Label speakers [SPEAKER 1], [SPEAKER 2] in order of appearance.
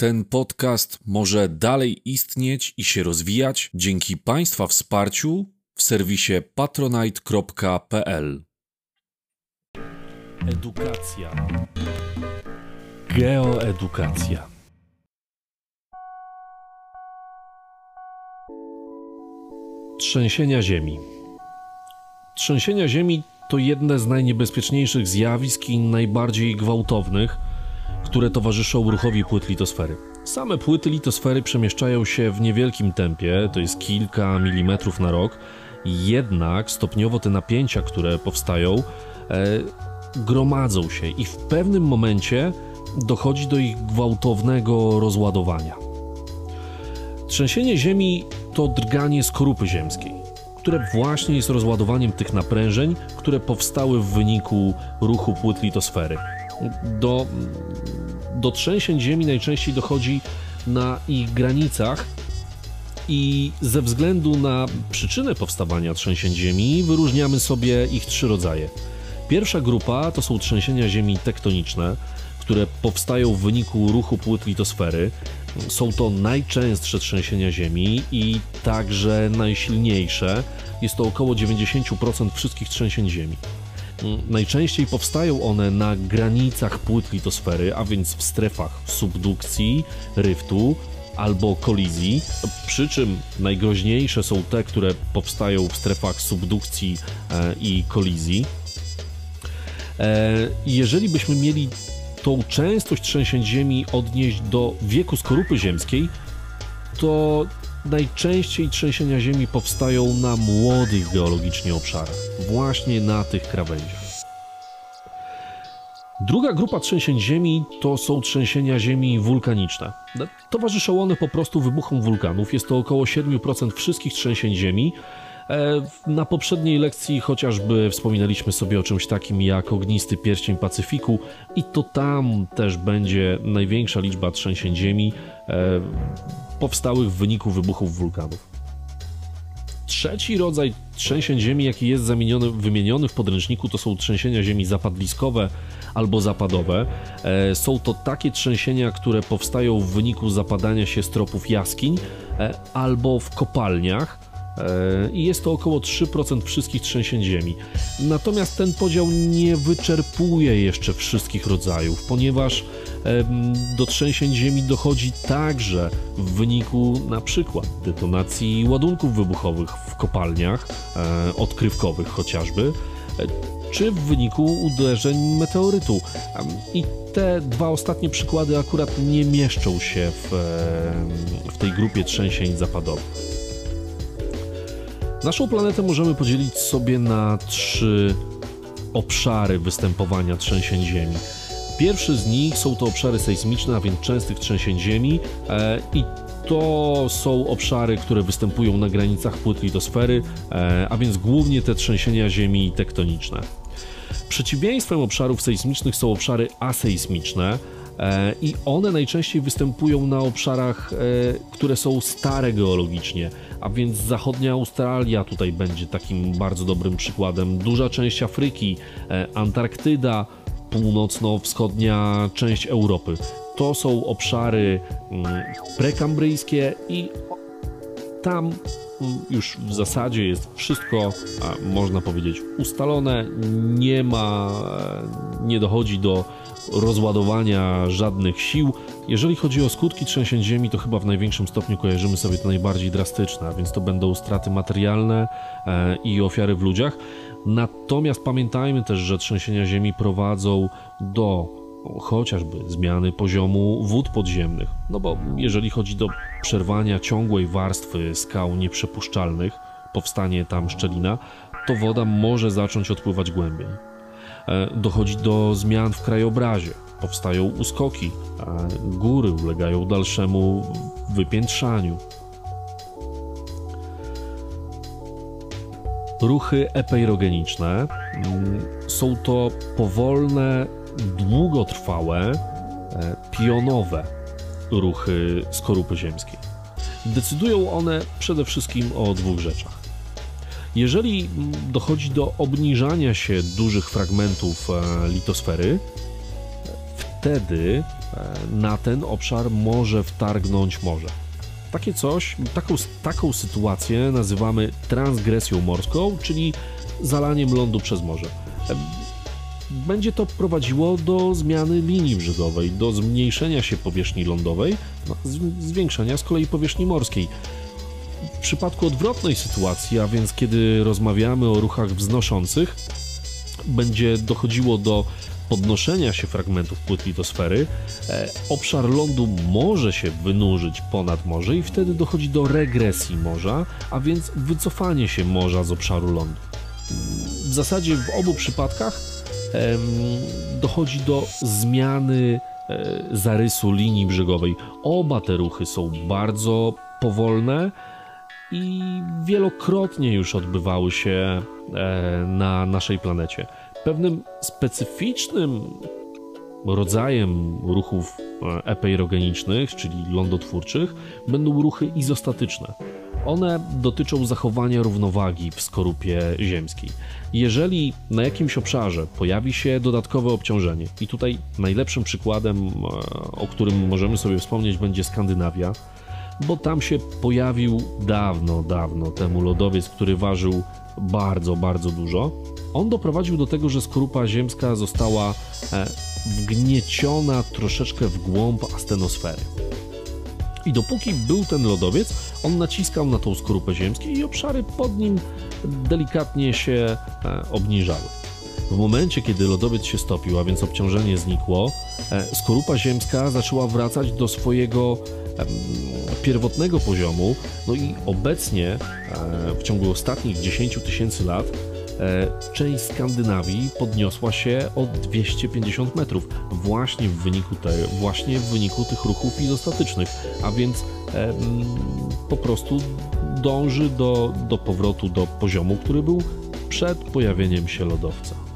[SPEAKER 1] Ten podcast może dalej istnieć i się rozwijać dzięki Państwa wsparciu w serwisie patronite.pl.
[SPEAKER 2] Edukacja. Geoedukacja. Trzęsienia ziemi. Trzęsienia ziemi to jedne z najniebezpieczniejszych zjawisk i najbardziej gwałtownych, które towarzyszą ruchowi płyt litosfery. Same płyty litosfery przemieszczają się w niewielkim tempie, to jest kilka milimetrów na rok, jednak stopniowo te napięcia, które powstają, e, gromadzą się i w pewnym momencie dochodzi do ich gwałtownego rozładowania. Trzęsienie Ziemi to drganie skorupy ziemskiej, które właśnie jest rozładowaniem tych naprężeń, które powstały w wyniku ruchu płyt litosfery. Do, do trzęsień Ziemi najczęściej dochodzi na ich granicach i ze względu na przyczynę powstawania trzęsień Ziemi wyróżniamy sobie ich trzy rodzaje. Pierwsza grupa to są trzęsienia Ziemi tektoniczne, które powstają w wyniku ruchu płyt litosfery. Są to najczęstsze trzęsienia Ziemi i także najsilniejsze. Jest to około 90% wszystkich trzęsień Ziemi. Najczęściej powstają one na granicach płyt litosfery, a więc w strefach subdukcji, ryftu albo kolizji, przy czym najgroźniejsze są te, które powstają w strefach subdukcji e, i kolizji. E, jeżeli byśmy mieli tą częstość trzęsień ziemi odnieść do wieku skorupy ziemskiej, to najczęściej trzęsienia ziemi powstają na młodych geologicznie obszarach, właśnie na tych krawędziach. Druga grupa trzęsień ziemi to są trzęsienia ziemi wulkaniczne. Towarzyszą one po prostu wybuchom wulkanów. Jest to około 7% wszystkich trzęsień ziemi. E, na poprzedniej lekcji chociażby wspominaliśmy sobie o czymś takim jak ognisty pierścień Pacyfiku i to tam też będzie największa liczba trzęsień ziemi e, powstałych w wyniku wybuchów wulkanów. Trzeci rodzaj trzęsień ziemi, jaki jest zamieniony, wymieniony w podręczniku, to są trzęsienia ziemi zapadliskowe albo zapadowe. E, są to takie trzęsienia, które powstają w wyniku zapadania się stropów jaskiń albo w kopalniach i jest to około 3% wszystkich trzęsień ziemi. Natomiast ten podział nie wyczerpuje jeszcze wszystkich rodzajów, ponieważ do trzęsień ziemi dochodzi także w wyniku na przykład detonacji ładunków wybuchowych w kopalniach e, odkrywkowych chociażby, e, czy w wyniku uderzeń meteorytu. I te dwa ostatnie przykłady akurat nie mieszczą się w, w tej grupie trzęsień zapadowych. Naszą planetę możemy podzielić sobie na trzy obszary występowania trzęsień ziemi. Pierwszy z nich są to obszary sejsmiczne, a więc częstych trzęsień ziemi e, i to są obszary, które występują na granicach płyt litosfery, e, a więc głównie te trzęsienia ziemi tektoniczne. Przeciwieństwem obszarów sejsmicznych są obszary asejsmiczne, i one najczęściej występują na obszarach, e, które są stare geologicznie, a więc zachodnia Australia tutaj będzie takim bardzo dobrym przykładem, duża część Afryki, e, Antarktyda, północno-wschodnia część Europy. To są obszary mm, prekambryjskie i tam już w zasadzie jest wszystko, można powiedzieć, ustalone. Nie ma, nie dochodzi do rozładowania żadnych sił. Jeżeli chodzi o skutki trzęsień ziemi, to chyba w największym stopniu kojarzymy sobie to najbardziej drastyczne, a więc to będą straty materialne e, i ofiary w ludziach. Natomiast pamiętajmy też, że trzęsienia ziemi prowadzą do chociażby zmiany poziomu wód podziemnych. No bo jeżeli chodzi do przerwania ciągłej warstwy skał nieprzepuszczalnych, powstanie tam szczelina, to woda może zacząć odpływać głębiej. E, dochodzi do zmian w krajobrazie, powstają uskoki, góry ulegają dalszemu wypiętrzaniu. Ruchy epeirogeniczne mm, są to powolne, długotrwałe, e, pionowe ruchy skorupy ziemskiej. Decydują one przede wszystkim o dwóch rzeczach. Jeżeli dochodzi do obniżania się dużych fragmentów e, litosfery, wtedy e, na ten obszar może wtargnąć morze. Takie coś, taką, taką sytuację nazywamy transgresją morską, czyli zalaniem lądu przez morze. Będzie to prowadziło do zmiany linii brzegowej, do zmniejszenia się powierzchni lądowej, no, zwiększenia z kolei powierzchni morskiej. W przypadku odwrotnej sytuacji, a więc kiedy rozmawiamy o ruchach wznoszących, będzie dochodziło do podnoszenia się fragmentów płyt litosfery, e, obszar lądu może się wynurzyć ponad morze i wtedy dochodzi do regresji morza, a więc wycofanie się morza z obszaru lądu. W zasadzie w obu przypadkach dochodzi do zmiany e, zarysu linii brzegowej. Oba te ruchy są bardzo powolne i wielokrotnie już odbywały się e, na naszej planecie. Pewnym specyficznym rodzajem ruchów e, epeirogenicznych, czyli lądotwórczych, będą ruchy izostatyczne. One dotyczą zachowania równowagi w skorupie ziemskiej. Jeżeli na jakimś obszarze pojawi się dodatkowe obciążenie, i tutaj najlepszym przykładem, e, o którym możemy sobie wspomnieć, będzie Skandynawia, bo tam się pojawił dawno, dawno temu lodowiec, który ważył bardzo, bardzo dużo. On doprowadził do tego, że skorupa ziemska została e, wgnieciona troszeczkę w głąb astenosfery. I dopóki był ten lodowiec, on naciskał na tą skorupę ziemską i obszary pod nim delikatnie się e, obniżały. W momencie, kiedy lodowiec się stopił, a więc obciążenie znikło, e, skorupa ziemska zaczęła wracać do swojego pierwotnego poziomu. No i obecnie, e, w ciągu ostatnich 10 tysięcy lat, część Skandynawii podniosła się o 250 metrów właśnie w wyniku, te, właśnie w wyniku tych ruchów izostatycznych, a więc em, po prostu dąży do, do powrotu do poziomu, który był przed pojawieniem się lodowca.